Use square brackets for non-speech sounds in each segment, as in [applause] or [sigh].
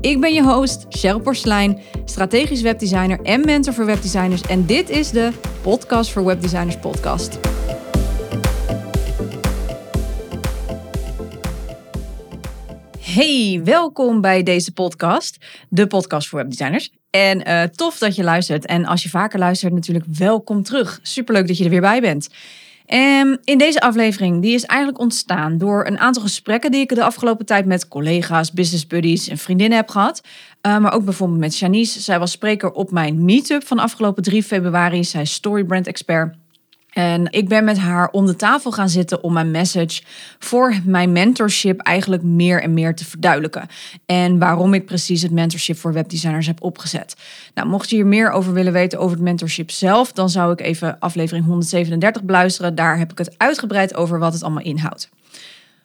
Ik ben je host, Cheryl Porslein, strategisch webdesigner en mentor voor webdesigners. En dit is de Podcast voor Webdesigners podcast. Hey, welkom bij deze podcast, de podcast voor webdesigners. En uh, tof dat je luistert. En als je vaker luistert, natuurlijk welkom terug. Superleuk dat je er weer bij bent. Um, in deze aflevering, die is eigenlijk ontstaan door een aantal gesprekken die ik de afgelopen tijd met collega's, business buddies en vriendinnen heb gehad. Uh, maar ook bijvoorbeeld met Janice. Zij was spreker op mijn meetup van afgelopen 3 februari. Zij is storybrand expert. En ik ben met haar om de tafel gaan zitten om mijn message voor mijn mentorship eigenlijk meer en meer te verduidelijken. En waarom ik precies het mentorship voor webdesigners heb opgezet. Nou, mocht je hier meer over willen weten over het mentorship zelf, dan zou ik even aflevering 137 beluisteren. Daar heb ik het uitgebreid over wat het allemaal inhoudt.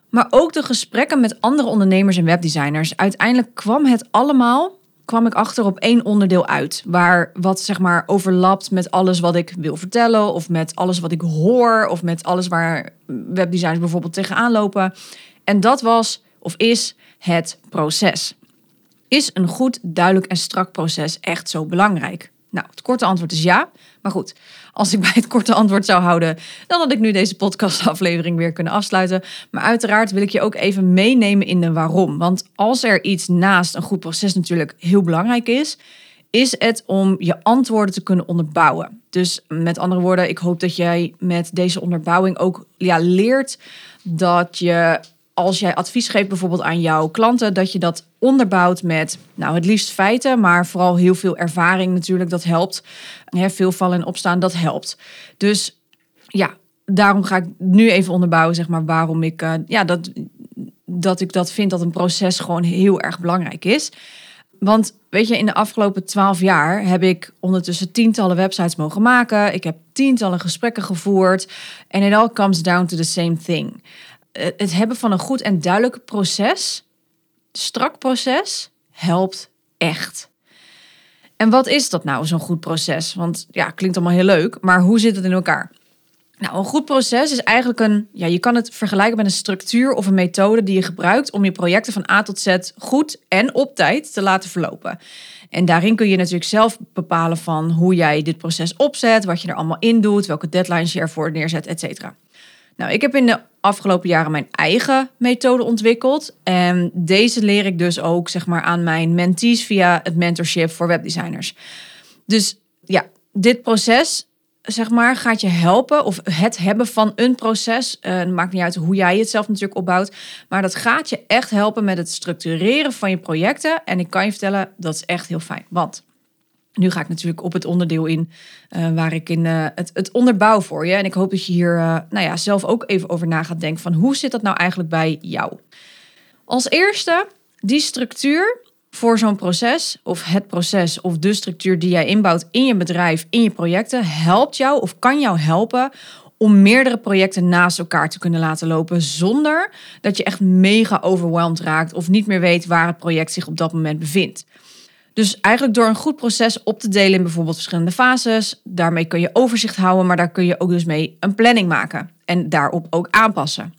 Maar ook de gesprekken met andere ondernemers en webdesigners. Uiteindelijk kwam het allemaal kwam ik achter op één onderdeel uit. Waar wat zeg maar overlapt met alles wat ik wil vertellen. Of met alles wat ik hoor. Of met alles waar webdesigners bijvoorbeeld tegenaan lopen. En dat was of is het proces. Is een goed, duidelijk en strak proces echt zo belangrijk? Nou, het korte antwoord is ja. Maar goed, als ik [laughs] bij het korte antwoord zou houden, dan had ik nu deze podcastaflevering weer kunnen afsluiten. Maar uiteraard wil ik je ook even meenemen in de waarom. Want als er iets naast een goed proces natuurlijk heel belangrijk is, is het om je antwoorden te kunnen onderbouwen. Dus met andere woorden, ik hoop dat jij met deze onderbouwing ook ja, leert dat je als jij advies geeft bijvoorbeeld aan jouw klanten, dat je dat onderbouwt met, nou het liefst feiten, maar vooral heel veel ervaring natuurlijk, dat helpt. He, veel vallen en opstaan, dat helpt. Dus ja, daarom ga ik nu even onderbouwen, zeg maar, waarom ik, uh, ja, dat, dat ik dat vind dat een proces gewoon heel erg belangrijk is. Want weet je, in de afgelopen twaalf jaar heb ik ondertussen tientallen websites mogen maken. Ik heb tientallen gesprekken gevoerd. En it all comes down to the same thing. Eh, het hebben van een goed en duidelijk proces, strak proces, helpt echt. En wat is dat nou, zo'n goed proces? Want ja, klinkt allemaal heel leuk, maar hoe zit het in elkaar? Nou, een goed proces is eigenlijk een, ja, je kan het vergelijken met een structuur of een methode die je gebruikt om je projecten van A tot Z goed en op tijd te laten verlopen. En daarin kun je natuurlijk zelf bepalen van hoe jij dit proces opzet, wat je er allemaal in doet, welke deadlines je ervoor neerzet, et cetera. Nou, ik heb in de afgelopen jaren mijn eigen methode ontwikkeld. En deze leer ik dus ook zeg maar, aan mijn mentees via het mentorship voor webdesigners. Dus ja, dit proces zeg maar, gaat je helpen, of het hebben van een proces, uh, maakt niet uit hoe jij het zelf natuurlijk opbouwt, maar dat gaat je echt helpen met het structureren van je projecten. En ik kan je vertellen, dat is echt heel fijn. Want nu ga ik natuurlijk op het onderdeel in uh, waar ik in uh, het, het onderbouw voor je. En ik hoop dat je hier uh, nou ja, zelf ook even over na gaat denken van hoe zit dat nou eigenlijk bij jou? Als eerste, die structuur voor zo'n proces of het proces of de structuur die jij inbouwt in je bedrijf, in je projecten, helpt jou of kan jou helpen om meerdere projecten naast elkaar te kunnen laten lopen zonder dat je echt mega overweldigd raakt of niet meer weet waar het project zich op dat moment bevindt. Dus eigenlijk door een goed proces op te delen in bijvoorbeeld verschillende fases, daarmee kun je overzicht houden, maar daar kun je ook dus mee een planning maken en daarop ook aanpassen.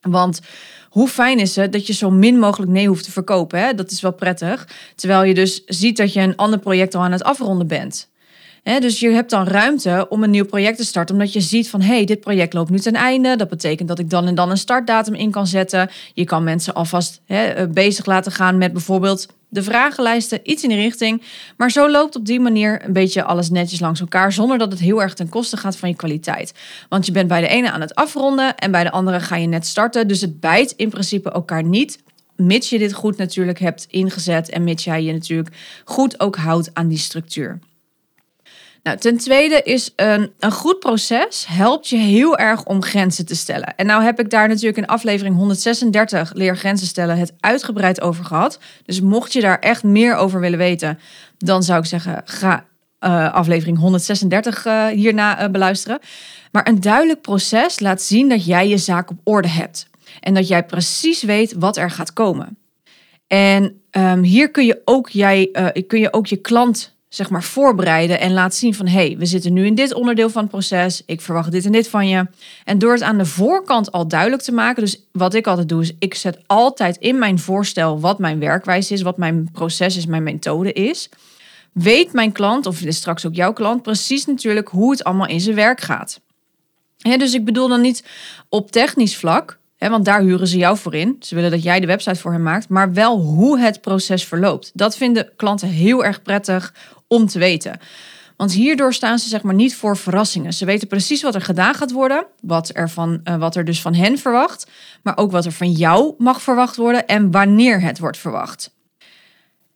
Want hoe fijn is het dat je zo min mogelijk nee hoeft te verkopen? Hè? Dat is wel prettig. Terwijl je dus ziet dat je een ander project al aan het afronden bent. dus je hebt dan ruimte om een nieuw project te starten, omdat je ziet van hé, hey, dit project loopt nu ten einde. Dat betekent dat ik dan en dan een startdatum in kan zetten. Je kan mensen alvast bezig laten gaan met bijvoorbeeld de vragenlijsten, iets in die richting. Maar zo loopt op die manier een beetje alles netjes langs elkaar, zonder dat het heel erg ten koste gaat van je kwaliteit. Want je bent bij de ene aan het afronden en bij de andere ga je net starten. Dus het bijt in principe elkaar niet. Mits je dit goed natuurlijk hebt ingezet en mits jij je natuurlijk goed ook houdt aan die structuur. Nou, ten tweede is een, een goed proces helpt je heel erg om grenzen te stellen. En nou heb ik daar natuurlijk in aflevering 136 leer grenzen stellen het uitgebreid over gehad. Dus mocht je daar echt meer over willen weten, dan zou ik zeggen ga uh, aflevering 136 uh, hierna uh, beluisteren. Maar een duidelijk proces laat zien dat jij je zaak op orde hebt. En dat jij precies weet wat er gaat komen. En um, hier kun je, ook jij, kun je ook je klant zeg maar voorbereiden en laten zien van hey, we zitten nu in dit onderdeel van het proces, ik verwacht dit en dit van je. En door het aan de voorkant al duidelijk te maken, dus wat ik altijd doe is ik zet altijd in mijn voorstel wat mijn werkwijze is, wat mijn proces is, mijn methode is. Weet mijn klant, of straks ook jouw klant, precies natuurlijk hoe het allemaal in zijn werk gaat. dus ik bedoel dan niet op technisch vlak, want daar huren ze jou voor in. Ze willen dat jij de website voor hen maakt, maar wel hoe het proces verloopt. Dat vinden klanten heel erg prettig om te weten. Want hierdoor staan ze zeg maar niet voor verrassingen. Ze weten precies wat er gedaan gaat worden, wat er, van, uh, wat er dus van hen verwacht, maar ook wat er van jou mag verwacht worden en wanneer het wordt verwacht.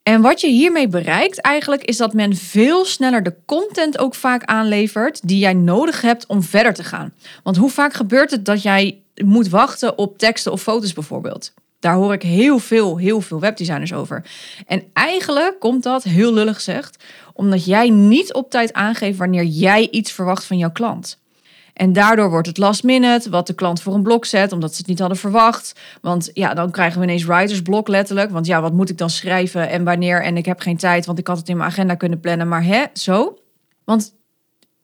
En wat je hiermee bereikt eigenlijk is dat men veel sneller de content ook vaak aanlevert die jij nodig hebt om verder te gaan. Want hoe vaak gebeurt het dat jij moet wachten op teksten of foto's bijvoorbeeld? Daar hoor ik heel veel, heel veel webdesigners over. En eigenlijk komt dat, heel lullig gezegd, omdat jij niet op tijd aangeeft wanneer jij iets verwacht van jouw klant. En daardoor wordt het last minute, wat de klant voor een blok zet, omdat ze het niet hadden verwacht. Want ja, dan krijgen we ineens writersblok letterlijk. Want ja, wat moet ik dan schrijven en wanneer? En ik heb geen tijd, want ik had het in mijn agenda kunnen plannen. Maar hè, zo. Want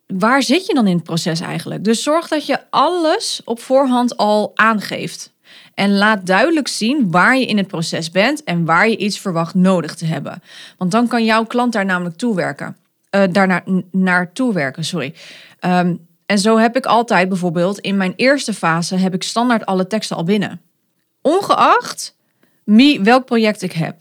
waar zit je dan in het proces eigenlijk? Dus zorg dat je alles op voorhand al aangeeft. En laat duidelijk zien waar je in het proces bent en waar je iets verwacht nodig te hebben. Want dan kan jouw klant daar namelijk toewerken. Uh, daar naar, toewerken, sorry. Ehm, en zo heb ik altijd bijvoorbeeld in mijn eerste fase heb ik standaard alle teksten al binnen. Ongeacht wie, welk project ik heb.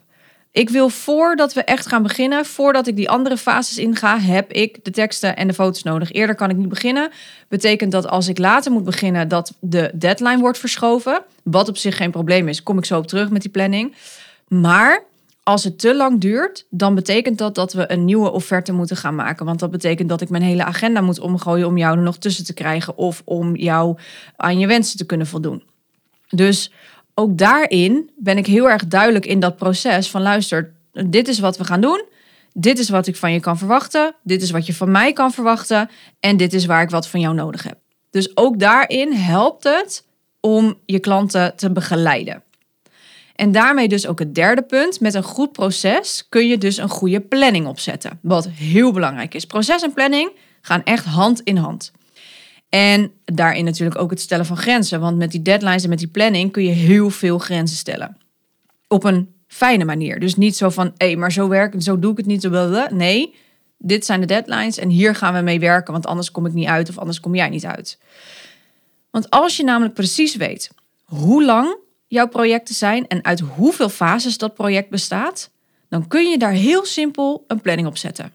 Ik wil voordat we echt gaan beginnen, voordat ik die andere fases inga, heb ik de teksten en de foto's nodig. Eerder kan ik niet beginnen. Betekent dat als ik later moet beginnen, dat de deadline wordt verschoven. Wat op zich geen probleem is. Kom ik zo op terug met die planning. Maar als het te lang duurt, dan betekent dat dat we een nieuwe offerte moeten gaan maken. Want dat betekent dat ik mijn hele agenda moet omgooien om jou er nog tussen te krijgen of om jou aan je wensen te kunnen voldoen. Dus ook daarin ben ik heel erg duidelijk in dat proces van luister, dit is wat we gaan doen. Dit is wat ik van je kan verwachten. Dit is wat je van mij kan verwachten. En dit is waar ik wat van jou nodig heb. Dus ook daarin helpt het om je klanten te begeleiden. En daarmee dus ook het derde punt. Met een goed proces kun je dus een goede planning opzetten. Wat heel belangrijk is. Proces en planning gaan echt hand in hand. En daarin natuurlijk ook het stellen van grenzen. Want met die deadlines en met die planning kun je heel veel grenzen stellen. Op een fijne manier. Dus niet zo van, hé, hey, maar zo werkt zo doe ik het niet. Nee, dit zijn de deadlines en hier gaan we mee werken, want anders kom ik niet uit of anders kom jij niet uit. Want als je namelijk precies weet hoe lang jouw projecten zijn en uit hoeveel fases dat project bestaat, dan kun je daar heel simpel een planning op zetten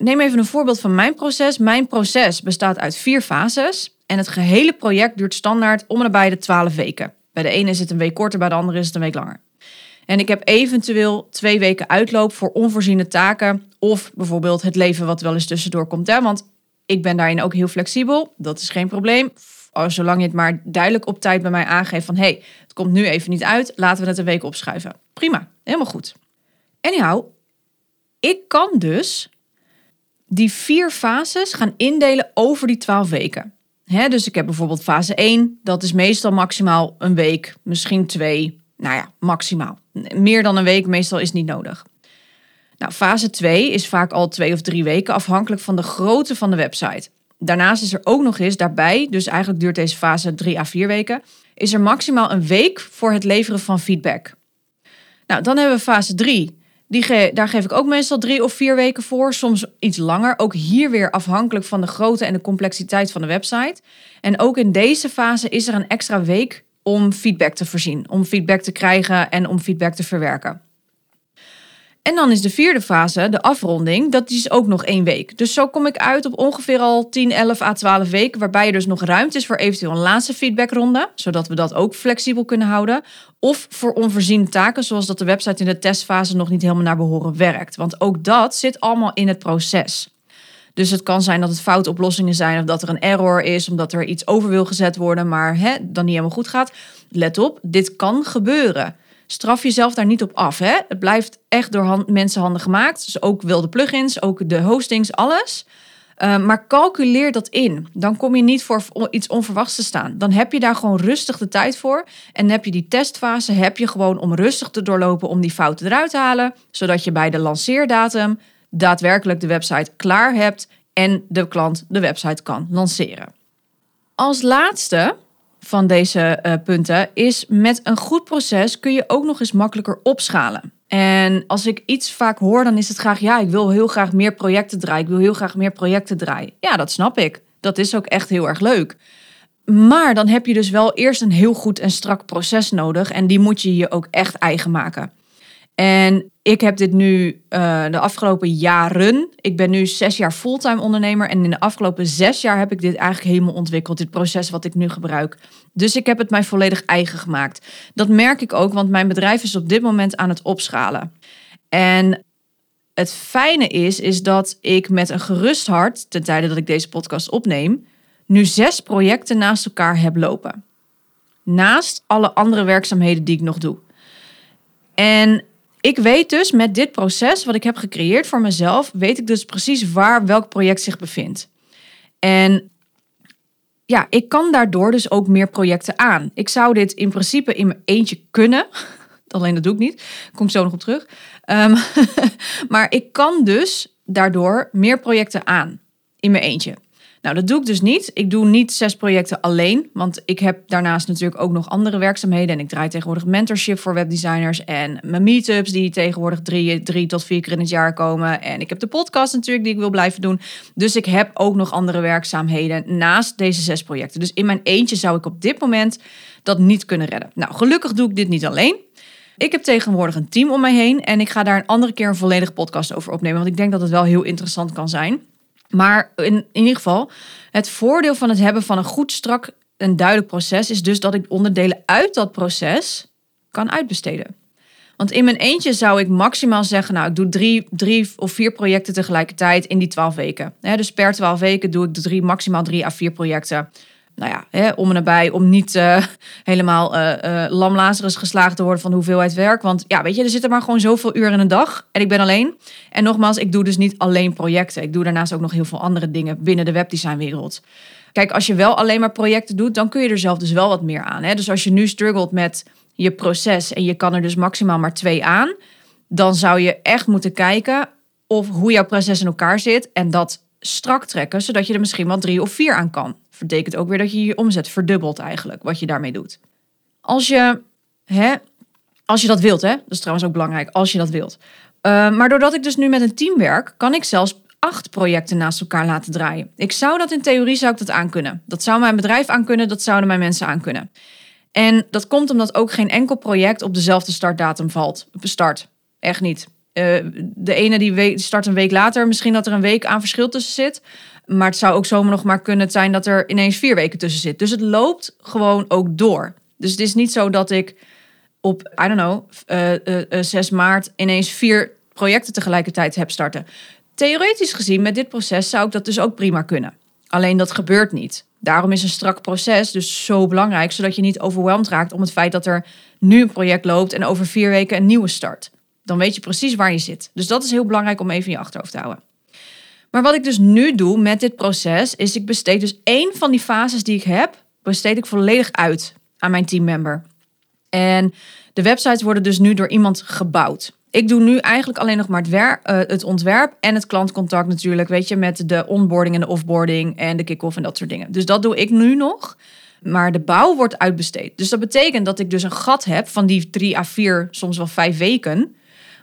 neem even een voorbeeld van mijn proces. Mijn proces bestaat uit vier fases. En het gehele project duurt standaard om en nabij de 12 weken. Bij de ene is het een week korter, bij de andere is het een week langer. En ik heb eventueel twee weken uitloop voor onvoorziene taken. Of bijvoorbeeld het leven wat wel eens tussendoor komt. Want ik ben daarin ook heel flexibel. Dat is geen probleem. Zolang je het maar duidelijk op tijd bij mij aangeeft van... hé, hey, het komt nu even niet uit, laten we het een week opschuiven. Prima, helemaal goed. Anyhow, ik kan dus die vier fases gaan indelen over die twaalf weken. dus ik heb bijvoorbeeld fase 1, dat is meestal maximaal een week, misschien twee. Nou ja, maximaal. Meer dan een week meestal is niet nodig. Nou, fase 2 is vaak al twee of drie weken, afhankelijk van de grootte van de website. Daarnaast is er ook nog eens daarbij, dus eigenlijk duurt deze fase drie à vier weken, is er maximaal een week voor het leveren van feedback. Nou, dan hebben we fase 3. Daar geef ik ook meestal drie of vier weken voor, soms iets langer. Ook hier weer afhankelijk van de grootte en de complexiteit van de website. En ook in deze fase is er een extra week om feedback te voorzien, om feedback te krijgen en om feedback te verwerken. En dan is de vierde fase, de afronding, dat is ook nog één week. Dus zo kom ik uit op ongeveer al 10, 11 à 12 weken, waarbij er dus nog ruimte is voor eventueel een laatste feedbackronde, zodat we dat ook flexibel kunnen houden. Of voor onvoorziene taken, zoals dat de website in de testfase nog niet helemaal naar behoren werkt. Want ook dat zit allemaal in het proces. Dus het kan zijn dat het foutoplossingen zijn of dat er een error is, omdat er iets over wil gezet worden, maar hè, dan niet helemaal goed gaat. Let op, dit kan gebeuren. Straf jezelf daar niet op af. Hè? Het blijft echt door hand, mensenhanden gemaakt. Dus ook wilde plugins, ook de hostings, alles. Uh, maar calculeer dat in. Dan kom je niet voor iets onverwachts te staan. Dan heb je daar gewoon rustig de tijd voor. En heb je die testfase heb je gewoon om rustig te doorlopen om die fouten eruit te halen. Zodat je bij de lanceerdatum daadwerkelijk de website klaar hebt en de klant de website kan lanceren. Als laatste van deze uh, punten is met een goed proces kun je ook nog eens makkelijker opschalen. En als ik iets vaak hoor, dan is het graag, ja, ik wil heel graag meer projecten draaien. Ik wil heel graag meer projecten draaien. Ja, dat snap ik. Dat is ook echt heel erg leuk. Maar dan heb je dus wel eerst een heel goed en strak proces nodig. En die moet je je ook echt eigen maken. En ik heb dit nu uh, de afgelopen jaren. Ik ben nu zes jaar fulltime ondernemer. En in de afgelopen zes jaar heb ik dit eigenlijk helemaal ontwikkeld. Dit proces wat ik nu gebruik. Dus ik heb het mij volledig eigen gemaakt. Dat merk ik ook, want mijn bedrijf is op dit moment aan het opschalen. En het fijne is, is dat ik met een gerust hart, ten tijde dat ik deze podcast opneem, nu zes projecten naast elkaar heb lopen. Naast alle andere werkzaamheden die ik nog doe. En ik weet dus met dit proces wat ik heb gecreëerd voor mezelf, weet ik dus precies waar welk project zich bevindt. En ja, ik kan daardoor dus ook meer projecten aan. Ik zou dit in principe in mijn eentje kunnen. [laughs] Alleen dat doe ik niet. Kom ik zo nog op terug. Um, [laughs] maar ik kan dus daardoor meer projecten aan in mijn eentje. Nou, dat doe ik dus niet. Ik doe niet zes projecten alleen, want ik heb daarnaast natuurlijk ook nog andere werkzaamheden. En ik draai tegenwoordig mentorship voor webdesigners en mijn meetups die tegenwoordig drie, drie tot vier keer in het jaar komen. En ik heb de podcast natuurlijk die ik wil blijven doen. Dus ik heb ook nog andere werkzaamheden naast deze zes projecten. Dus in mijn eentje zou ik op dit moment dat niet kunnen redden. Nou, gelukkig doe ik dit niet alleen. Ik heb tegenwoordig een team om mij heen en ik ga daar een andere keer een volledige podcast over opnemen, want ik denk dat het wel heel interessant kan zijn. Maar in, ieder geval, het voordeel van het hebben van een goed, strak en duidelijk proces is dus dat ik onderdelen uit dat proces kan uitbesteden. Want in mijn eentje zou ik maximaal zeggen, nou, ik doe drie, drie of vier projecten tegelijkertijd in die twaalf weken. dus per twaalf weken doe ik de drie, maximaal drie à vier projecten nou ja, hè, om en nabij, om niet uh, [laughs] helemaal uh, uh, geslagen te worden van hoeveelheid werk. Want ja, weet je, er zitten maar gewoon zoveel uren in een dag en ik ben alleen. En nogmaals, ik doe dus niet alleen projecten. Ik doe daarnaast ook nog heel veel andere dingen binnen de webdesignwereld. Kijk, als je wel alleen maar projecten doet, dan kun je er zelf dus wel wat meer aan. Hè? Dus als je nu struggelt met je proces en je kan er dus maximaal maar twee aan, dan zou je echt moeten kijken of hoe jouw proces in elkaar zit en dat strak trekken, zodat je er misschien wel drie of vier aan kan betekent ook weer dat je je omzet verdubbelt eigenlijk, wat je daarmee doet. Als je, hè, als je dat wilt, hè, dat is trouwens ook belangrijk, als je dat wilt. Uh, maar doordat ik dus nu met een team werk, kan ik zelfs acht projecten naast elkaar laten draaien. Ik zou dat in theorie zou ik dat aankunnen. Dat zou mijn bedrijf aankunnen, dat zouden mijn mensen aankunnen. En dat komt omdat ook geen enkel project op dezelfde startdatum valt. Start. Echt niet. Uh, de ene die start een week later, misschien dat er een week aan verschil tussen zit. Maar het zou ook zomaar nog maar kunnen zijn dat er ineens vier weken tussen zit. Dus het loopt gewoon ook door. Dus het is niet zo dat ik op, I don't know, uh, uh, 6 maart ineens vier projecten tegelijkertijd heb starten. Theoretisch gezien, met dit proces zou ik dat dus ook prima kunnen. Alleen dat gebeurt niet. Daarom is een strak proces dus zo belangrijk, zodat je niet overweldigd raakt om het feit dat er nu een project loopt en over vier weken een nieuwe start. Dan weet je precies waar je zit. Dus dat is heel belangrijk om even in je achterhoofd te houden. Maar wat ik dus nu doe met dit proces, is ik besteed dus één van die fases die ik heb, besteed ik volledig uit aan mijn teammember. En de websites worden dus nu door iemand gebouwd. Ik doe nu eigenlijk alleen nog maar het, uh, het ontwerp en het klantcontact natuurlijk, weet je, met de onboarding en de offboarding en de kick-off en dat soort dingen. Dus dat doe ik nu nog. Maar de bouw wordt uitbesteed. Dus dat betekent dat ik dus een gat heb van die drie à vier, soms wel vijf weken,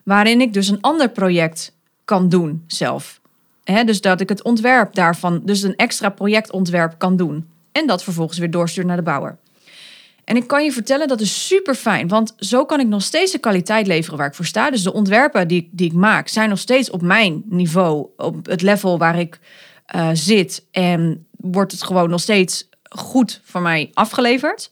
waarin ik dus een ander project kan doen zelf dus dat ik het ontwerp daarvan, dus een extra projectontwerp kan doen. En dat vervolgens weer doorsturen naar de bouwer. En ik kan je vertellen, dat is super fijn. Want zo kan ik nog steeds de kwaliteit leveren waar ik voor sta. Dus de ontwerpen die, die ik maak, zijn nog steeds op mijn niveau. Op het level waar ik uh, zit. En wordt het gewoon nog steeds goed voor mij afgeleverd.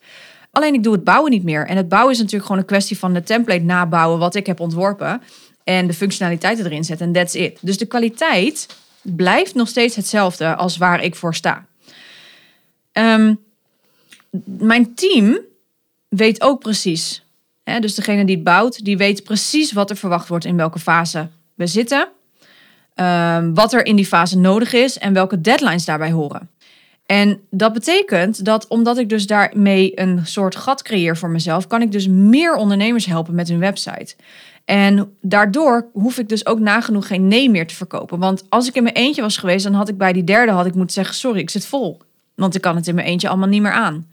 Alleen ik doe het bouwen niet meer. En het bouwen is natuurlijk gewoon een kwestie van de template nabouwen wat ik heb ontworpen. En de functionaliteiten erin zetten. En that's it. Dus de kwaliteit blijft nog steeds hetzelfde als waar ik voor sta. Um, mijn team weet ook precies Hè, dus degene die het bouwt, die weet precies wat er verwacht wordt in welke fase we zitten. Ehm, wat er in die fase nodig is en welke deadlines daarbij horen. En dat betekent dat omdat ik dus daarmee een soort gat creëer voor mezelf, kan ik dus meer ondernemers helpen met hun website. En daardoor hoef ik dus ook nagenoeg geen nee meer te verkopen. Want als ik in mijn eentje was geweest, dan had ik bij die derde had ik moeten zeggen: sorry, ik zit vol. Want ik kan het in mijn eentje allemaal niet meer aan.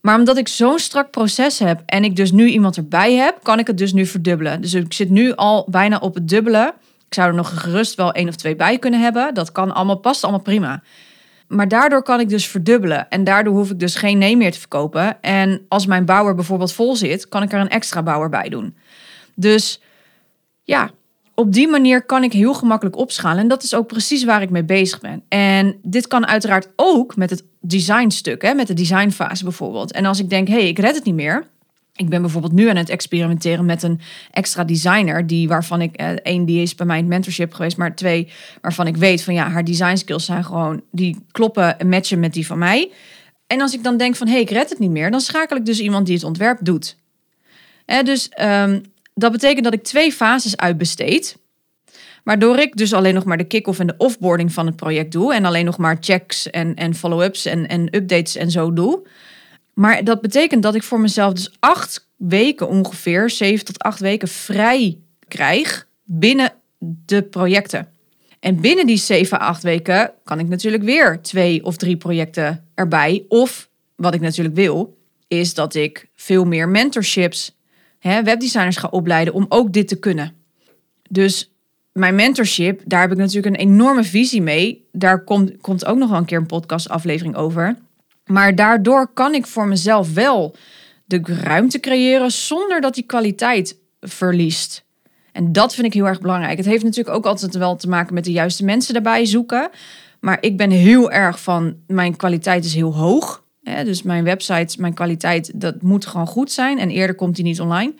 Maar omdat ik zo'n strak proces heb en ik dus nu iemand erbij heb, kan ik het dus nu verdubbelen. Dus ik zit nu al bijna op het dubbele. Ik zou er nog gerust wel één of twee bij kunnen hebben. Dat kan allemaal, past allemaal prima. Maar daardoor kan ik dus verdubbelen. En daardoor hoef ik dus geen nee meer te verkopen. En als mijn bouwer bijvoorbeeld vol zit, kan ik er een extra bouwer bij doen. Dus ja, op die manier kan ik heel gemakkelijk opschalen. En dat is ook precies waar ik mee bezig ben. En dit kan uiteraard ook met het designstuk, hè, met de designfase bijvoorbeeld. En als ik denk, hé, hey, ik red het niet meer. Ik ben bijvoorbeeld nu aan het experimenteren met een extra designer, die waarvan ik eh, één die is bij mij in mentorship geweest, maar twee waarvan ik weet van ja, haar design skills zijn gewoon die kloppen en matchen met die van mij. En als ik dan denk van hé, hey, ik red het niet meer, dan schakel ik dus iemand die het ontwerp doet. Eh, dus um, dat betekent dat ik twee fases uitbesteed. Waardoor ik dus alleen nog maar de kick-off en de offboarding van het project doe. En alleen nog maar checks en, en follow-ups en, en updates en zo doe. Maar dat betekent dat ik voor mezelf dus acht weken ongeveer, zeven tot acht weken vrij krijg binnen de projecten. En binnen die zeven, acht weken kan ik natuurlijk weer twee of drie projecten erbij. Of wat ik natuurlijk wil, is dat ik veel meer mentorships, hè, webdesigners ga opleiden om ook dit te kunnen. Dus mijn mentorship, daar heb ik natuurlijk een enorme visie mee. Daar komt, komt ook nog wel een keer een podcastaflevering over. Maar daardoor kan ik voor mezelf wel de ruimte creëren zonder dat die kwaliteit verliest. En dat vind ik heel erg belangrijk. Het heeft natuurlijk ook altijd wel te maken met de juiste mensen daarbij zoeken. Maar ik ben heel erg van mijn kwaliteit is heel hoog. Dus mijn website, mijn kwaliteit, dat moet gewoon goed zijn. En eerder komt die niet online.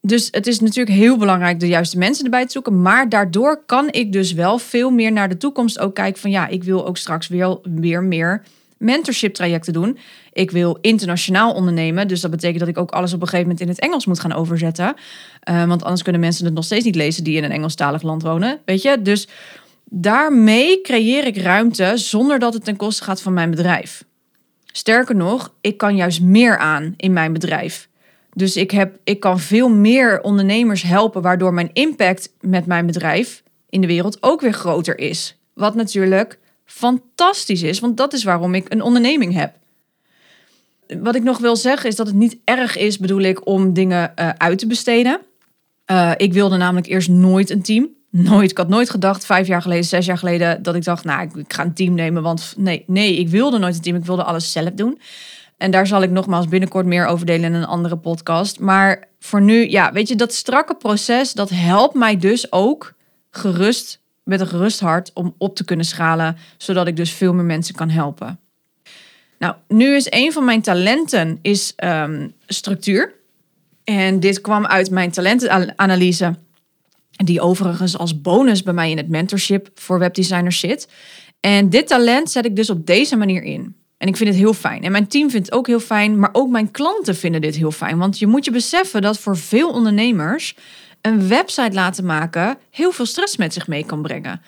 Dus het is natuurlijk heel belangrijk de juiste mensen erbij te zoeken. Maar daardoor kan ik dus wel veel meer naar de toekomst ook kijken van ja, ik wil ook straks weer, weer meer mentorship trajecten doen. Ik wil internationaal ondernemen. Dus dat betekent dat ik ook alles op een gegeven moment in het Engels moet gaan overzetten. Uh, want anders kunnen mensen het nog steeds niet lezen die in een Engelstalig land wonen. Weet je? Dus daarmee creëer ik ruimte zonder dat het ten koste gaat van mijn bedrijf. Sterker nog, ik kan juist meer aan in mijn bedrijf. Dus ik, heb, ik kan veel meer ondernemers helpen, waardoor mijn impact met mijn bedrijf in de wereld ook weer groter is. Wat natuurlijk fantastisch is, want dat is waarom ik een onderneming heb. Wat ik nog wil zeggen is dat het niet erg is, bedoel ik, om dingen uh, uit te besteden. Uh, ik wilde namelijk eerst nooit een team. Nooit. Ik had nooit gedacht, vijf jaar geleden, zes jaar geleden, dat ik dacht, nou, ik, ik ga een team nemen. Want nee, nee, ik wilde nooit een team. Ik wilde alles zelf doen. En daar zal ik nogmaals binnenkort meer over delen in een andere podcast. Maar voor nu, ja, weet je, dat strakke proces, dat helpt mij dus ook gerust, met een gerust hart, om op te kunnen schalen, zodat ik dus veel meer mensen kan helpen. Nou, nu is een van mijn talenten is um, structuur. En dit kwam uit mijn talentenanalyse, die overigens als bonus bij mij in het mentorship voor webdesigners zit. En dit talent zet ik dus op deze manier in. En ik vind het heel fijn. En mijn team vindt het ook heel fijn, maar ook mijn klanten vinden dit heel fijn. Want je moet je beseffen dat voor veel ondernemers een website laten maken heel veel stress met zich mee kan brengen.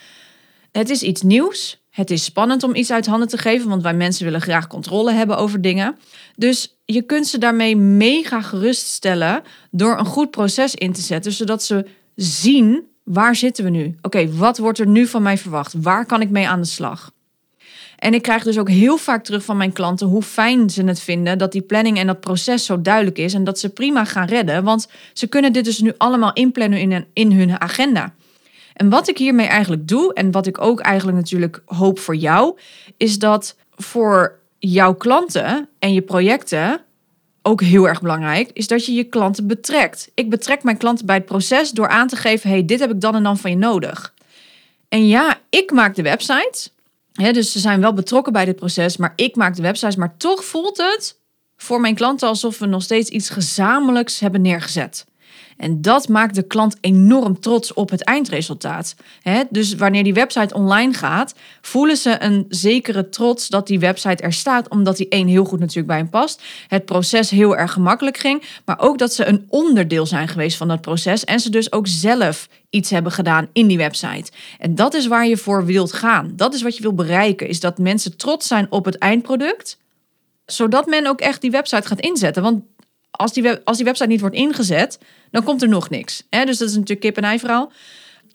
Het is iets nieuws. Het is spannend om iets uit handen te geven, want wij mensen willen graag controle hebben over dingen. Dus je kunt ze daarmee mega geruststellen door een goed proces in te zetten, zodat ze zien waar zitten we nu? Oké, wat wordt er nu van mij verwacht? Waar kan ik mee aan de slag? En ik krijg dus ook heel vaak terug van mijn klanten hoe fijn ze het vinden dat die planning en dat proces zo duidelijk is en dat ze prima gaan redden. Want ze kunnen dit dus nu allemaal inplannen in, in hun agenda. En wat ik hiermee eigenlijk doe, en wat ik ook eigenlijk natuurlijk hoop voor jou, is dat voor jouw klanten en je projecten ook heel erg belangrijk, is dat je je klanten betrekt. Ik betrek mijn klanten bij het proces door aan te geven: hey, dit heb ik dan en dan van je nodig. En ja, ik maak de website dus ze zijn wel betrokken bij dit proces, maar ik maak de websites. Maar toch voelt het voor mijn klanten alsof we nog steeds iets gezamenlijks hebben neergezet. En dat maakt de klant enorm trots op het eindresultaat. Dus wanneer die website online gaat, voelen ze een zekere trots dat die website er staat, omdat die één heel goed natuurlijk bij hem past. Het proces heel erg gemakkelijk ging, maar ook dat ze een onderdeel zijn geweest van dat proces en ze dus ook zelf iets hebben gedaan in die website. En dat is waar je voor wilt gaan. Dat is wat je wil bereiken, is dat mensen trots zijn op het eindproduct, zodat men ook echt die website gaat inzetten. Want als die, web, als die website niet wordt ingezet, dan komt er nog niks. Dus dat is natuurlijk kip en ei verhaal.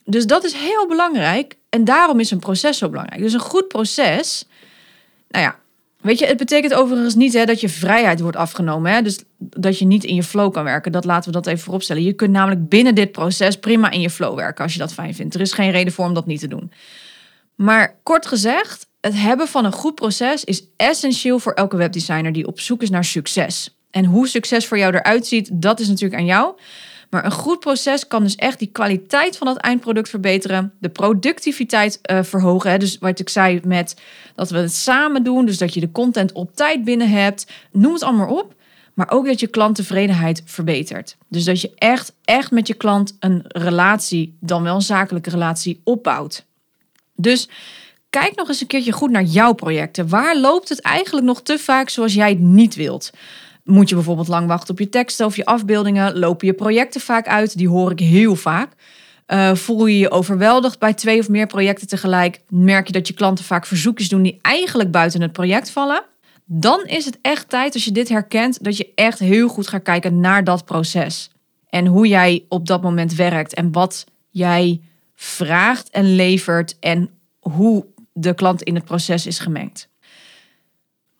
Dus dat is heel belangrijk. En daarom is een proces zo belangrijk. Dus een goed proces, nou ja, weet je, het betekent overigens niet hè, dat je vrijheid wordt afgenomen. Hè? Dus dat je niet in je flow kan werken. Dat laten we dat even vooropstellen. Je kunt namelijk binnen dit proces prima in je flow werken als je dat fijn vindt. Er is geen reden voor om dat niet te doen. Maar kort gezegd, het hebben van een goed proces is essentieel voor elke webdesigner die op zoek is naar succes. En hoe succes voor jou eruit ziet, dat is natuurlijk aan jou. Maar een goed proces kan dus echt die kwaliteit van het eindproduct verbeteren, de productiviteit uh, verhogen. Hè? Dus wat ik zei met dat we het samen doen, dus dat je de content op tijd binnen hebt, noem het allemaal op. Maar ook dat je klanttevredenheid verbetert. Dus dat je echt, echt met je klant een relatie, dan wel een zakelijke relatie, opbouwt. Dus kijk nog eens een keertje goed naar jouw projecten. Waar loopt het eigenlijk nog te vaak zoals jij het niet wilt? Moet je bijvoorbeeld lang wachten op je teksten of je afbeeldingen? Lopen je projecten vaak uit? Die hoor ik heel vaak. Uh, voel je je overweldigd bij twee of meer projecten tegelijk? Merk je dat je klanten vaak verzoekjes doen die eigenlijk buiten het project vallen? Dan is het echt tijd, als je dit herkent, dat je echt heel goed gaat kijken naar dat proces. En hoe jij op dat moment werkt en wat jij vraagt en levert en hoe de klant in het proces is gemengd.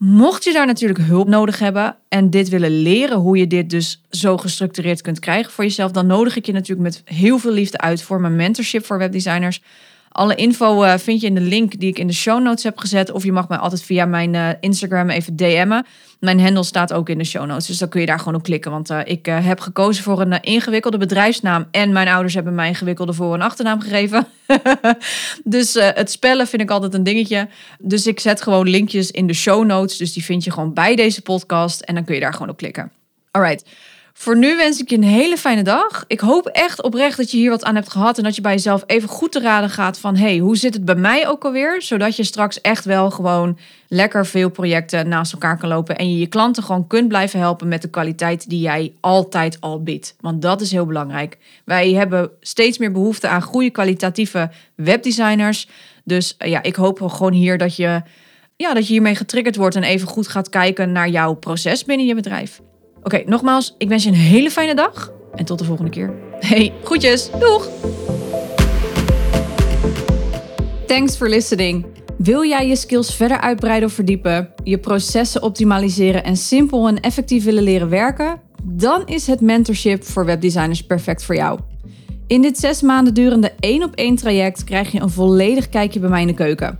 Mocht je daar natuurlijk hulp nodig hebben en dit willen leren, hoe je dit dus zo gestructureerd kunt krijgen voor jezelf, dan nodig ik je natuurlijk met heel veel liefde uit voor mijn mentorship voor webdesigners. Alle info uh, vind je in de link die ik in de show notes heb gezet. Of je mag mij altijd via mijn uh, Instagram even DM'en. Mijn handle staat ook in de show notes. Dus dan kun je daar gewoon op klikken. Want uh, ik heb gekozen voor een ingewikkelde bedrijfsnaam. En mijn ouders hebben mij ingewikkelde voor- en achternaam gegeven. [laughs] dus het spellen vind ik altijd een dingetje. Dus ik zet gewoon linkjes in de show notes. Dus die vind je gewoon bij deze podcast. En dan kun je daar gewoon op klikken. Alright. Voor nu wens ik je een hele fijne dag. Ik hoop echt oprecht dat je hier wat aan hebt gehad en dat je bij jezelf even goed te raden gaat van hey, hoe zit het bij mij ook alweer? Zodat je straks echt wel gewoon lekker veel projecten naast elkaar kan lopen en je je klanten gewoon kunt blijven helpen met de kwaliteit die jij altijd al biedt. Want dat is heel belangrijk. Wij hebben steeds meer behoefte aan goede kwalitatieve webdesigners. Dus eh, ja, ik hoop gewoon hier dat je, ja, dat je hiermee getriggerd wordt en even goed gaat kijken naar jouw proces binnen je bedrijf. Oké, nogmaals, ik wens je een hele fijne dag en tot de volgende keer. Hey, groetjes. Doeg! Thanks for listening. Wil jij je skills verder uitbreiden of verdiepen, je processen optimaliseren en simpel en effectief willen leren werken? Dan is het mentorship voor webdesigners perfect voor jou. In dit zes maanden durende één op één traject krijg je een volledig kijkje bij mij in de keuken.